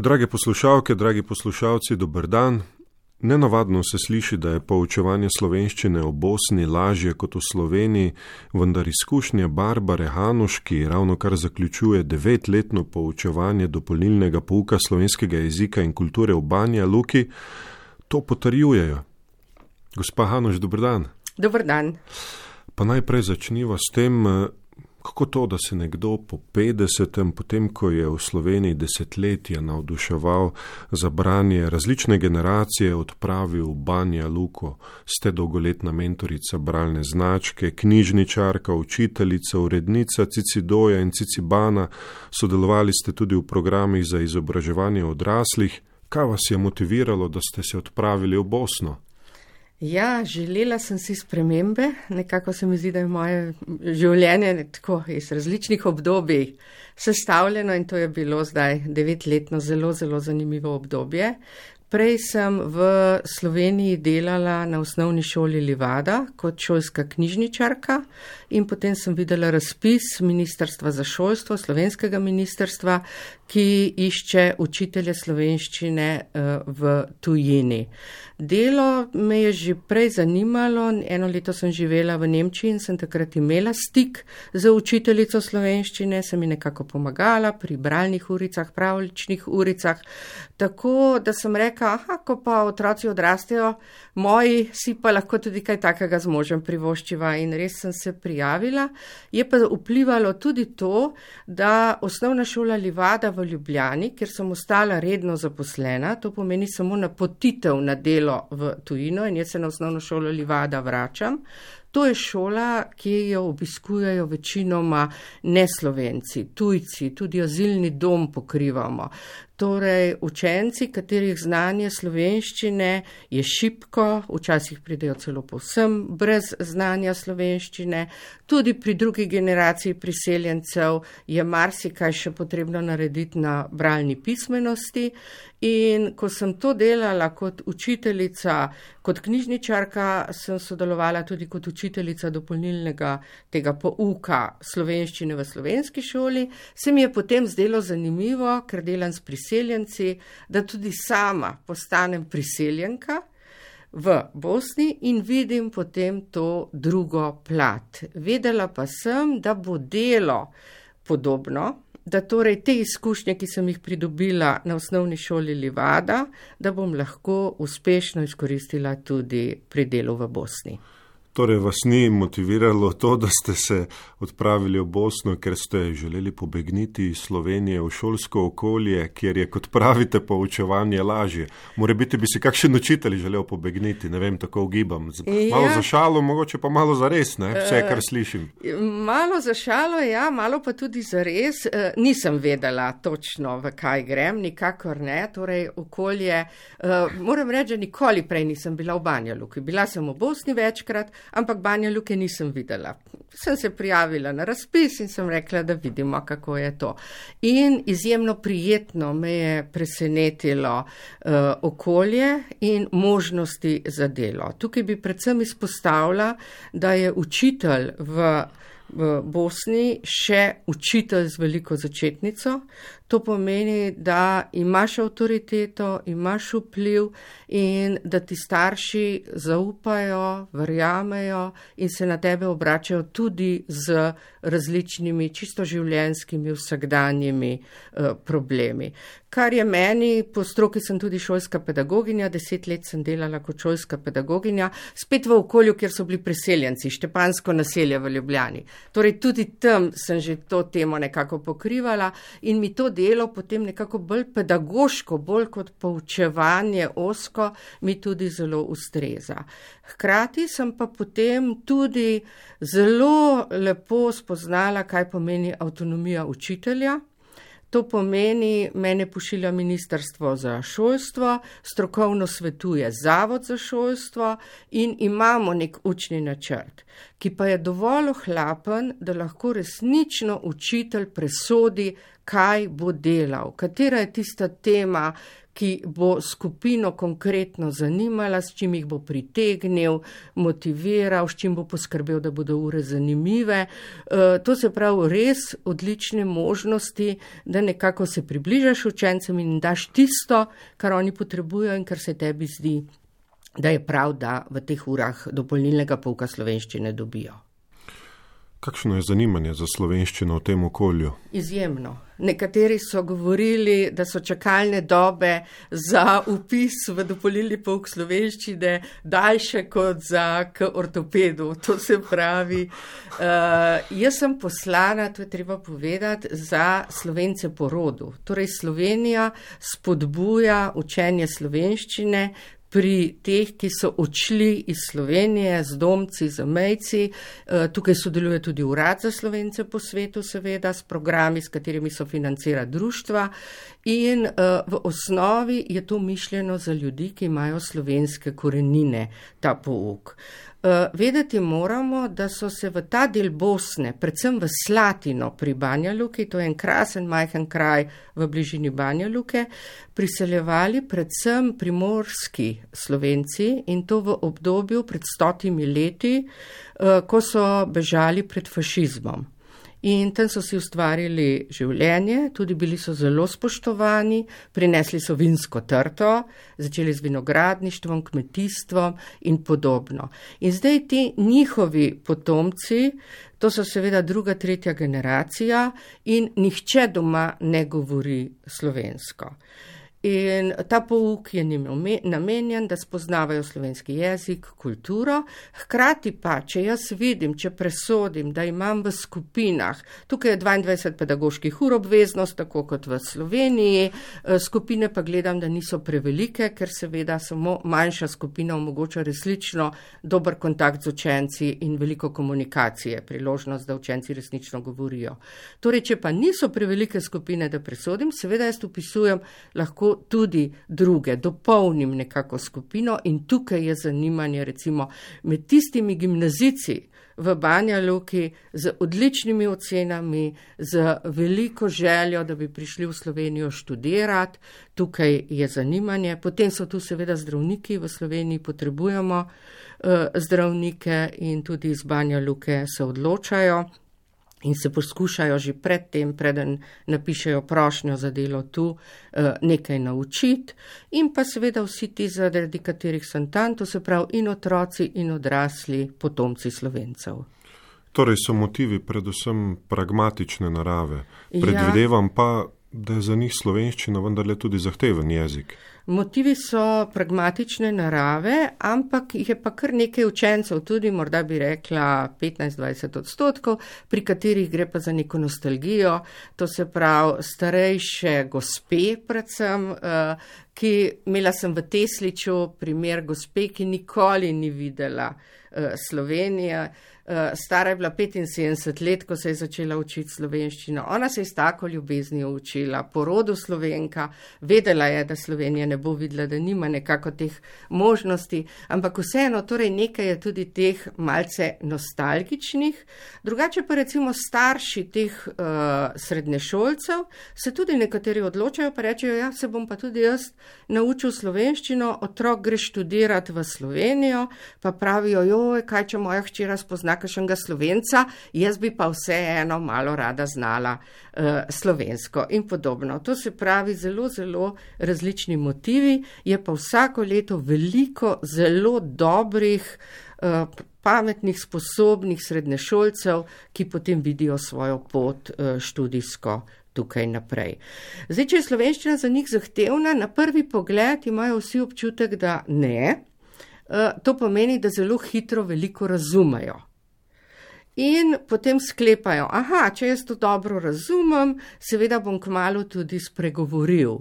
Drage poslušalke, dragi poslušalci, dober dan. Nenavadno se sliši, da je poučevanje slovenščine v Bosni lažje kot v Sloveniji, vendar izkušnja Barbare Hanuš, ki ravno kar zaključuje devetletno poučevanje dopolnilnega pouka slovenskega jezika in kulture v Banja Luki, to potrjujejo. Gospa Hanuš, dober dan. Dober dan. Pa najprej začniva s tem, Kako to, da se nekdo po 50-em, potem ko je v Sloveniji desetletja navduševal za branje različne generacije, odpravi v Banja Luko, ste dolgoletna mentorica bralne značke, knjižničarka, učiteljica, urednica Cicidoja in Cicibana, sodelovali ste tudi v programih za izobraževanje odraslih. Kaj vas je motiviralo, da ste se odpravili v Bosno? Ja, želela sem si spremembe. Nekako se mi zdi, da je moje življenje tako iz različnih obdobij sestavljeno in to je bilo zdaj devetletno zelo, zelo zanimivo obdobje. Prej sem v Sloveniji delala na osnovni šoli Livada kot šolska knjižničarka in potem sem videla razpis Ministrstva za šolstvo, slovenskega ministrstva, ki išče učitelje slovenščine eh, v tujini. Delo me je že prej zanimalo, eno leto sem živela v Nemčiji in sem takrat imela stik z učiteljico slovenščine, sem mi nekako pomagala pri bralnih uricah, pravličnih uricah, tako da sem rekla, aha, ko pa otroci odrastejo, moji si pa lahko tudi kaj takega z možem privoščiva in res sem se prijavila. Je pa vplivalo tudi to, da osnovna šola Livada v Ljubljani, kjer sem ostala redno zaposlena, to pomeni samo napotitev na delo v tujino in jaz se na osnovno šolo Livada vračam. To je šola, ki jo obiskujejo večinoma neslovenci, tujci, tudi azilni dom pokrivamo. Torej, učenci, katerih znanje slovenščine je šipko, včasih pridejo celo povsem brez znanja slovenščine, tudi pri drugi generaciji priseljencev je marsikaj še potrebno narediti na bralni pismenosti. In ko sem to delala kot učiteljica, kot knjižničarka, sem sodelovala tudi kot učiteljica dopolnilnega tega pouka slovenščine v slovenski šoli, se mi je potem zdelo zanimivo, ker delam s priseljenci da tudi sama postanem priseljenka v Bosni in vidim potem to drugo plat. Vedela pa sem, da bo delo podobno, da torej te izkušnje, ki sem jih pridobila na osnovni šoli Livada, da bom lahko uspešno izkoristila tudi pri delu v Bosni. Torej, vas ni motiviralo to, da ste se odpravili v Bosno, ker ste želeli pobegniti iz Slovenije v šolsko okolje, kjer je, kot pravite, poučevanje lažje. More biti bi si kakšen učitelj želel pobegniti, ne vem, tako ugibam. Malo ja. za šalo, mogoče pa malo za res, ne? vse, kar slišim. Malo za šalo, ja, malo pa tudi za res. E, nisem vedela točno, v kaj grem, nikakor ne. Torej, okolje, e, moram reči, da nikoli prej nisem bila v Banjaluki. Bila sem v Bosni večkrat ampak Banja Luke nisem videla. Sem se prijavila na razpis in sem rekla, da vidimo, kako je to. In izjemno prijetno me je presenetilo uh, okolje in možnosti za delo. Tukaj bi predvsem izpostavila, da je učitelj v v Bosni še učitelj z veliko začetnico. To pomeni, da imaš avtoriteto, imaš vpliv in da ti starši zaupajo, verjamejo in se na tebe obračajo tudi z različnimi čisto življenjskimi vsakdanjimi eh, problemi. Kar je meni, po stroki sem tudi šolska pedagoginja, deset let sem delala kot šolska pedagoginja, spet v okolju, kjer so bili preseljenci, Štepansko naselje v Ljubljani. Torej tudi tam sem že to temo nekako pokrivala in mi to delo potem nekako bolj pedagoško, bolj kot poučevanje osko, mi tudi zelo ustreza. Hkrati sem pa potem tudi zelo lepo spoznala, kaj pomeni avtonomija učitelja. To pomeni, mene pošilja Ministrstvo za šolstvo, strokovno svetuje Zavod za šolstvo in imamo nek učni načrt, ki pa je dovolj ohlapen, da lahko resnično učitelj presodi, kaj bo delal, katera je tista tema, ki bo skupino konkretno zanimala, s čim jih bo pritegnil, motiviral, s čim bo poskrbel, da bodo ure zanimive. E, to se pravi res odlične možnosti, da nekako se približaš učencem in daš tisto, kar oni potrebujo in kar se tebi zdi, da je prav, da v teh urah dopolnilnega pouka slovenščine dobijo. Kakšno je zanimanje za slovenščino v tem okolju? Izjemno. Nekateri so govorili, da so čakalne dobe za upis v dopolnilni pouk slovenščine daljše kot za k ortopedu. To se pravi, uh, jaz sem poslana, to je treba povedati, za slovence po rodu. Torej Slovenija spodbuja učenje slovenščine, pri teh, ki so odšli iz Slovenije z domci, z mejci. Eh, tukaj sodeluje tudi Urad za slovence po svetu, seveda, s programi, s katerimi so financira društva. In eh, v osnovi je to mišljeno za ljudi, ki imajo slovenske korenine, ta pouk. Eh, vedeti moramo, da so se v ta del Bosne, predvsem v Slatino pri Banja Luki, to je en krasen majhen kraj v bližini Banja Luke, priseljevali predvsem primorski slovenci in to v obdobju pred stotimi leti, eh, ko so bežali pred fašizmom. In tam so si ustvarili življenje, tudi bili so zelo spoštovani, prinesli so vinsko trto, začeli z vinogradništvom, kmetijstvom in podobno. In zdaj ti njihovi potomci, to so seveda druga, tretja generacija in nihče doma ne govori slovensko. In ta pouk je njim namenjen, da spoznavajo slovenski jezik, kulturo. Hkrati pa, če jaz vidim, če presodim, da imam v skupinah, tukaj je 22 pedagoških ur obveznost, tako kot v Sloveniji, eh, skupine pa gledam, da niso prevelike, ker seveda samo manjša skupina omogoča resnično dober kontakt z učenci in veliko komunikacije, priložnost, da učenci resnično govorijo. Torej, če pa niso prevelike skupine, da presodim, seveda jaz upisujem lahko tudi druge, dopolnim nekako skupino in tukaj je zanimanje recimo med tistimi gimnazici v Banja Luki z odličnimi ocenami, z veliko željo, da bi prišli v Slovenijo študirati, tukaj je zanimanje. Potem so tu seveda zdravniki, v Sloveniji potrebujemo uh, zdravnike in tudi iz Banja Luke se odločajo in se poskušajo že predtem, preden napišejo prošnjo za delo tu, eh, nekaj naučiti, in pa seveda vsi ti, zaradi katerih sem tam, to se pravi in otroci in odrasli potomci slovencev. Torej so motivi predvsem pragmatične narave. Ja. Predvidevam ja. pa, da je za njih slovenščina vendarle tudi zahteven jezik. Motivi so pragmatične narave, ampak jih je pa kar nekaj učencev, tudi morda bi rekla 15-20 odstotkov, pri katerih gre pa za neko nostalgijo, to se pravi starejše gospe predvsem, eh, ki imela sem v Tesliču primer gospe, ki nikoli ni videla eh, Slovenije. Eh, stara je bila 75 let, ko se je začela učiti slovenščino. Ona se je s tako ljubeznijo učila, porodu slovenka, vedela je, da Slovenija ne bo videla, da nima nekako teh možnosti, ampak vseeno, torej nekaj je tudi teh malce nostalgičnih. Drugače pa recimo starši teh uh, srednješolcev se tudi nekateri odločajo, pa rečejo, ja, se bom pa tudi jaz naučil slovenščino, otrok gre študirati v Slovenijo, pa pravijo, joj, kaj če moja hčera spozna kakšnega slovenca, jaz bi pa vseeno malo rada znala uh, slovensko in podobno. To se pravi zelo, zelo različni motivi, je pa vsako leto veliko zelo dobrih, uh, pametnih, sposobnih srednješolcev, ki potem vidijo svojo pot uh, študijsko. Tukaj naprej. Zdaj, če je slovenščina za njih zahtevna, na prvi pogled imajo vsi občutek, da ne. To pomeni, da zelo hitro veliko razumejo. In potem sklepajo, aha, če jaz to dobro razumem, seveda bom kmalo tudi spregovoril.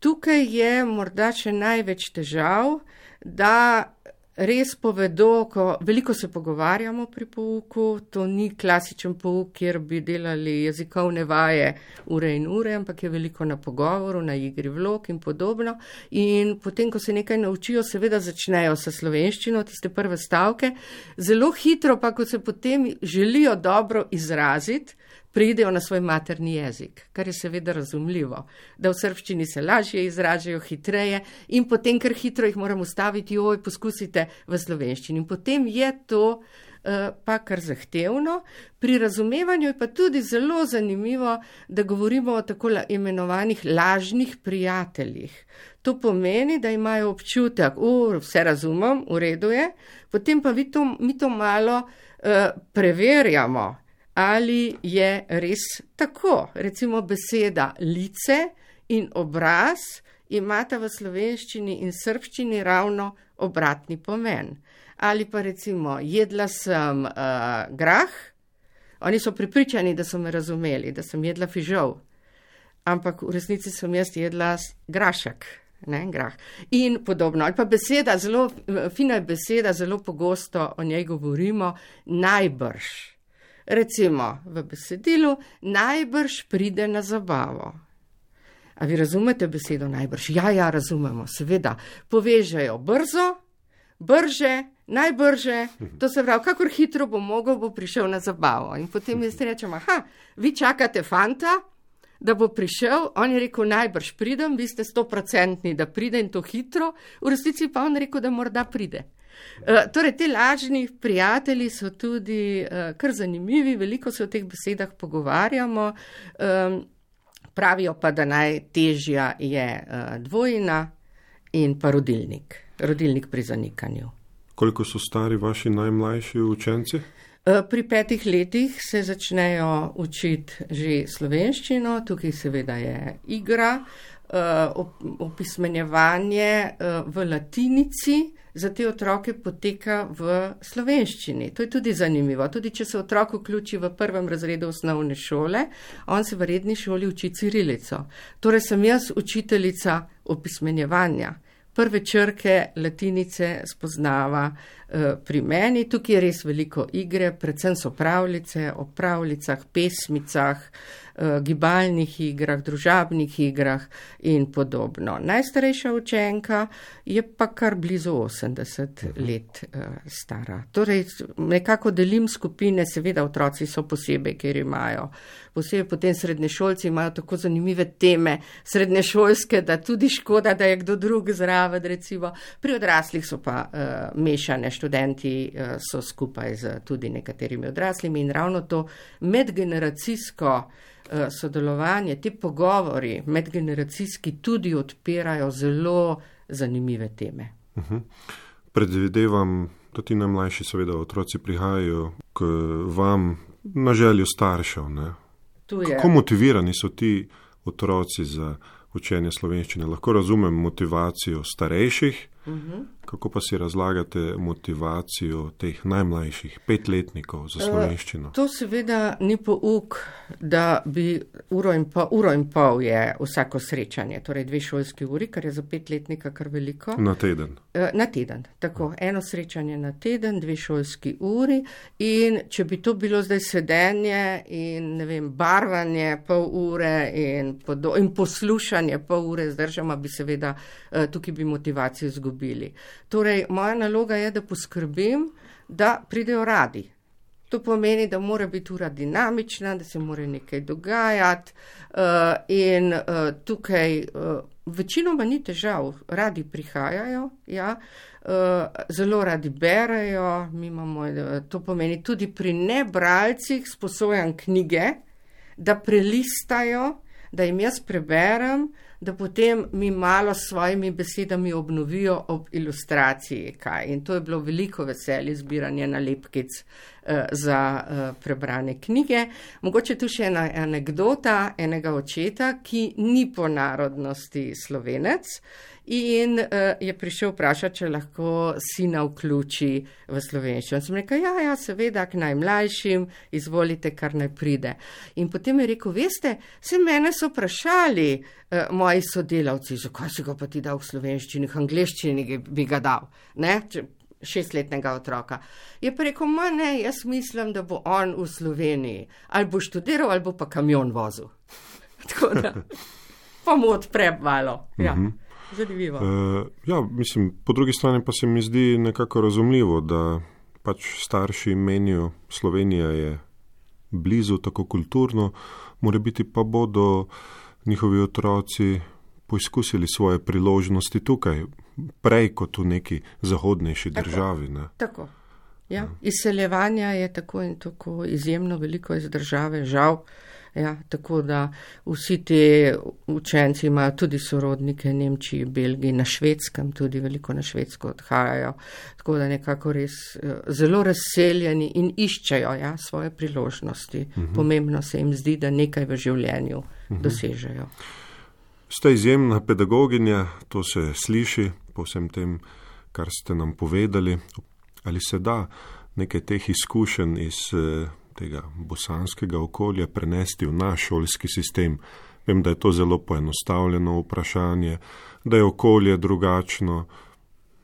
Tukaj je morda še največ težav, da res povedo, ko veliko se pogovarjamo pri pouku, to ni klasičen pouk, kjer bi delali jezikovne vaje ure in ure, ampak je veliko na pogovoru, na igri vlog in podobno. In potem, ko se nekaj naučijo, seveda začnejo sa slovenščino, tiste prve stavke, zelo hitro pa, ko se potem želijo dobro izraziti, preidejo na svoj materni jezik, kar je seveda razumljivo, da v srščini se lažje izražajo, hitreje in potem, ker hitro jih moramo staviti, oj, poskusite v slovenščini. In potem je to uh, pa kar zahtevno. Pri razumevanju je pa tudi zelo zanimivo, da govorimo o tako imenovanih lažnih prijateljih. To pomeni, da imajo občutek, da vse razumem, v redu je, potem pa to, mi to malo uh, preverjamo ali je res tako. Recimo beseda lice in obraz imata v slovenščini in srpščini ravno obratni pomen. Ali pa recimo jedla sem uh, grah, oni so pripričani, da so me razumeli, da sem jedla fižol, ampak v resnici sem jaz jedla grašek. Ne, grah. In podobno. Ali pa beseda, zelo fina je beseda, zelo pogosto o njej govorimo, najbrž recimo v besedilu, najbrž pride na zabavo. A vi razumete besedo najbrž? Ja, ja, razumemo, seveda. Povežejo brzo, brže, najbrže, to se pravi, kakor hitro bo mogel, bo prišel na zabavo. In potem jaz rečem, aha, vi čakate fanta, da bo prišel, on je rekel, najbrž pridem, vi ste stoprocentni, da pride in to hitro, v resnici pa on rekel, da morda pride. Eh, torej, ti lažni prijatelji so tudi uh, kar zanimivi, veliko se o teh besedah pogovarjamo. Um, pravijo pa, da najtežja je uh, dvojina in pa rodilnik, rodilnik pri zanikanju. Koliko so stari vaši najmlajši učenci? Pri petih letih se začnejo učiti že slovenščino, tukaj seveda je igra, opismenjevanje v latinici, za te otroke poteka v slovenščini. To je tudi zanimivo. Tudi če se otrok vključi v prvem razredu osnovne šole, on se v redni šoli uči cirilico. Torej sem jaz učiteljica opismenjevanja. Prve črke latinice spoznava uh, pri meni, tukaj je res veliko igre, predvsem so pravljice o pravljicah, pesmicah, Eh, gibalnih igrah, družabnih igrah in podobno. Najstarejša učenka je pa kar blizu 80 let uh, stara. Torej, nekako delim skupine, seveda otroci so posebej, ker imajo. Posebej potem srednješolci imajo tako zanimive teme srednješolske, da tudi škoda, da je kdo drug zraven. Recimo. Pri odraslih so pa uh, mešane študenti, uh, so skupaj z tudi nekaterimi odraslimi in ravno to medgeneracijsko Eh, sodelovanje, ti pogovori medgeneracijski tudi odpirajo zelo zanimive teme. Uh mhm. -huh. Predvidevam, da ti najmlajši, seveda, otroci prihajajo k vam na željo staršev. Kako motivirani so ti otroci za učenje slovenščine? Lahko razumem motivacijo starejših. Uh mhm. -huh. Kako pa si razlagate motivacijo teh najmlajših petletnikov za slovenščino? E, to seveda ni pouk, da bi uro in, pol, uro in pol je vsako srečanje, torej dve šolski uri, kar je za petletnika kar veliko. Na teden. E, na teden, tako. Eno srečanje na teden, dve šolski uri in če bi to bilo zdaj sedenje in ne vem, barvanje pol ure in, podo, in poslušanje pol ure zdržama, bi seveda e, tukaj bi motivacijo izgubili. Torej, moja naloga je, da poskrbim, da pridejo radi. To pomeni, da mora biti ura dinamična, da se mora nekaj dogajati uh, in uh, tukaj uh, večinoma ni težav, radi prihajajo, ja, uh, zelo radi berajo, imamo, uh, to pomeni tudi pri nebralcih sposojam knjige, da prelistajo, da jim jaz preberem, da potem mi malo s svojimi besedami obnovijo ob ilustraciji. Kaj. In to je bilo veliko veselje zbiranje nalepkic uh, za uh, prebrane knjige. Mogoče tu še ena anekdota enega očeta, ki ni po narodnosti slovenec in uh, je prišel vprašati, če lahko sina vključi v slovenščino. Sem rekel, ja, ja, seveda, k najmlajšim, izvolite, kar naj pride. In potem je rekel, veste, se mene so vprašali uh, moji sodelavci, zakaj si ga pa ti dal v slovenščini, v angliščini bi ga dal. Ne? Šestletnega otroka. Je pa rekel, ma ne, jaz mislim, da bo on v Sloveniji ali bo študiral, ali bo pa kamion vozil. Tako da, pa mu odpre malo. Ja. Uh -huh. Zanimivo. Uh, ja, mislim, po drugi strani pa se mi zdi nekako razumljivo, da pač starši menijo, Slovenija je blizu, tako kulturno, more biti pa bodo njihovi otroci poizkusili svoje priložnosti tukaj, prej kot v neki zahodnejši Tako. državi. Ne. Tako. Ja. Izseljevanja je tako in tako izjemno veliko iz države, žal. Ja, tako da vsi ti učenci imajo tudi sorodnike v Nemčiji, Belgiji, na švedskem, tudi veliko na švedsko odhajajo. Tako da nekako res eh, zelo razseljeni in iščejo ja, svoje priložnosti. Uh -huh. Pomembno se jim zdi, da nekaj v življenju uh -huh. dosežejo. Ste izjemna pedagoginja, to se sliši po vsem tem, kar ste nam povedali. Ali se da nekaj teh izkušenj iz eh, tega bosanskega okolja prenesti v naš šolski sistem? Vem, da je to zelo poenostavljeno vprašanje, da je okolje drugačno,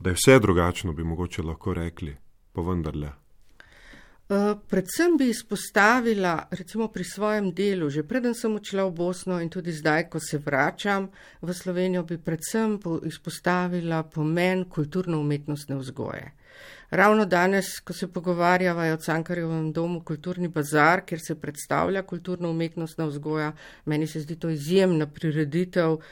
da je vse drugačno, bi mogoče lahko rekli, pa vendarle. Uh, predvsem bi izpostavila, recimo pri svojem delu, že preden sem odšla v Bosno in tudi zdaj, ko se vračam v Slovenijo, bi predvsem po izpostavila pomen kulturno-umetnostne vzgoje. Ravno danes, ko se pogovarjava o Cankarjevem domu Kulturni bazar, kjer se predstavlja kulturno-umetnostna vzgoja, meni se zdi to izjemna prireditev uh,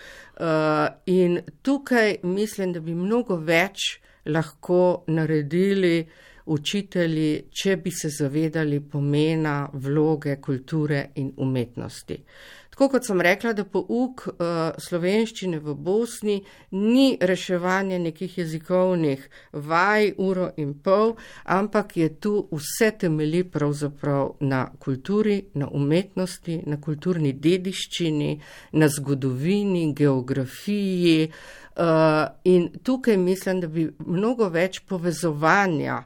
in tukaj mislim, da bi mnogo več lahko naredili učitelji, če bi se zavedali pomena vloge kulture in umetnosti. Tako kot sem rekla, da pouk uh, slovenščine v Bosni ni reševanje nekih jezikovnih vaj, uro in pol, ampak je tu vse temeli pravzaprav na kulturi, na umetnosti, na kulturni dediščini, na zgodovini, geografiji. Uh, in tukaj mislim, da bi mnogo več povezovanja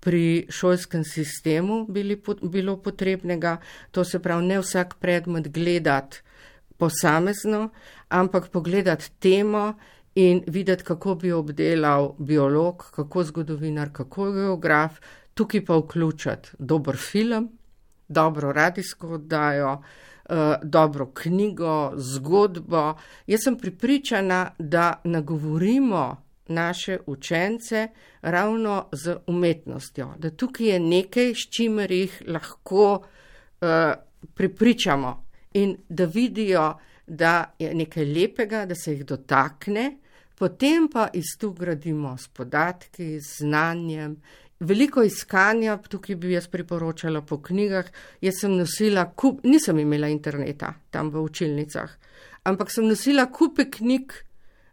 pri šolskem sistemu bili, bilo potrebnega, to se pravi ne vsak predmet gledati posamezno, ampak pogledati temo in videti, kako bi obdelal biolog, kako zgodovinar, kako geograf, tukaj pa vključiti dober film, dobro radijsko oddajo, uh, dobro knjigo, zgodbo. Jaz sem pripričana, da nagovorimo naše učence ravno z umetnostjo, da tukaj je nekaj, s čimer jih lahko uh, prepričamo in da vidijo, da je nekaj lepega, da se jih dotakne, potem pa iz tu gradimo s podatki, z znanjem. Veliko iskanja, tukaj bi jaz priporočala po knjigah. Jaz sem nosila, kup, nisem imela interneta tam v učilnicah, ampak sem nosila kupe knjig,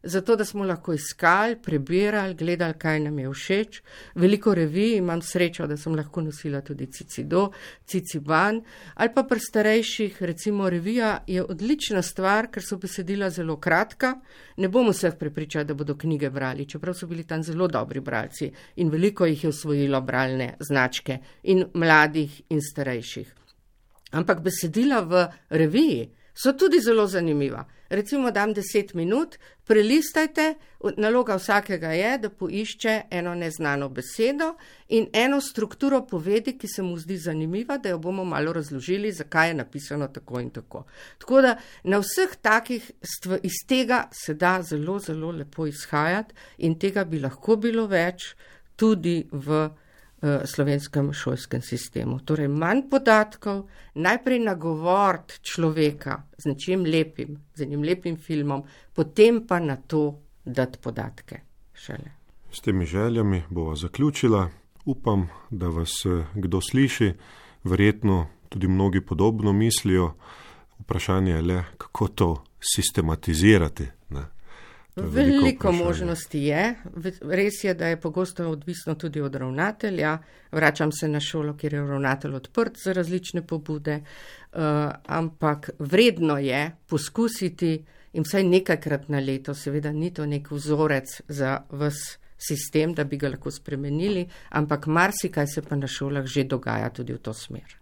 zato da smo lahko iskali, prebirali, gledali, kaj nam je všeč. Veliko revij imam srečo, da sem lahko nosila tudi Cicido, Ciciban ali pa pri starejših, recimo revija je odlična stvar, ker so besedila zelo kratka. Ne bom vseh prepričala, da bodo knjige brali, čeprav so bili tam zelo dobri bralci in veliko jih je usvojilo bralne značke in mladih in starejših. Ampak besedila v reviji so tudi zelo zanimiva. Recimo, dam deset minut, prelistajte, naloga vsakega je, da poišče eno neznano besedo in eno strukturo povedi, ki se mu zdi zanimiva, da jo bomo malo razložili, zakaj je napisano tako in tako. Tako da na vseh takih stvarih iz tega se da zelo, zelo lepo izhajati in tega bi lahko bilo več tudi v slovenskem šolskem sistemu. Torej, manj podatkov, najprej nagovoriti človeka z nečim lepim, z enim lepim filmom, potem pa na to dati podatke. Šele. S temi željami bova zaključila. Upam, da vas kdo sliši, verjetno tudi mnogi podobno mislijo. Vprašanje je le, kako to sistematizirati. Veliko, veliko možnosti je. Res je, da je pogosto odvisno tudi od ravnatelja. Vračam se na šolo, kjer je ravnatelj odprt za različne pobude, uh, ampak vredno je poskusiti in vsaj nekajkrat na leto, seveda ni to nek vzorec za vse sistem, da bi ga lahko spremenili, ampak marsikaj se pa na šolah že dogaja tudi v to smer.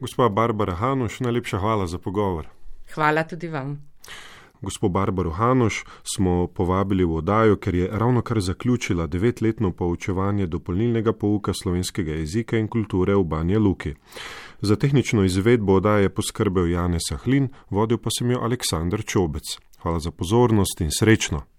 Gospa Barbara Hanuš, najlepša hvala za pogovor. Hvala tudi vam. Gospod Barbaro Hanoš smo povabili v oddajo, ker je ravno kar zaključila devetletno poučevanje dopolnilnega pouka slovenskega jezika in kulture v Banja Luki. Za tehnično izvedbo oddaje poskrbel Janez Sahlin, vodil pa sem jo Aleksandr Čobec. Hvala za pozornost in srečno.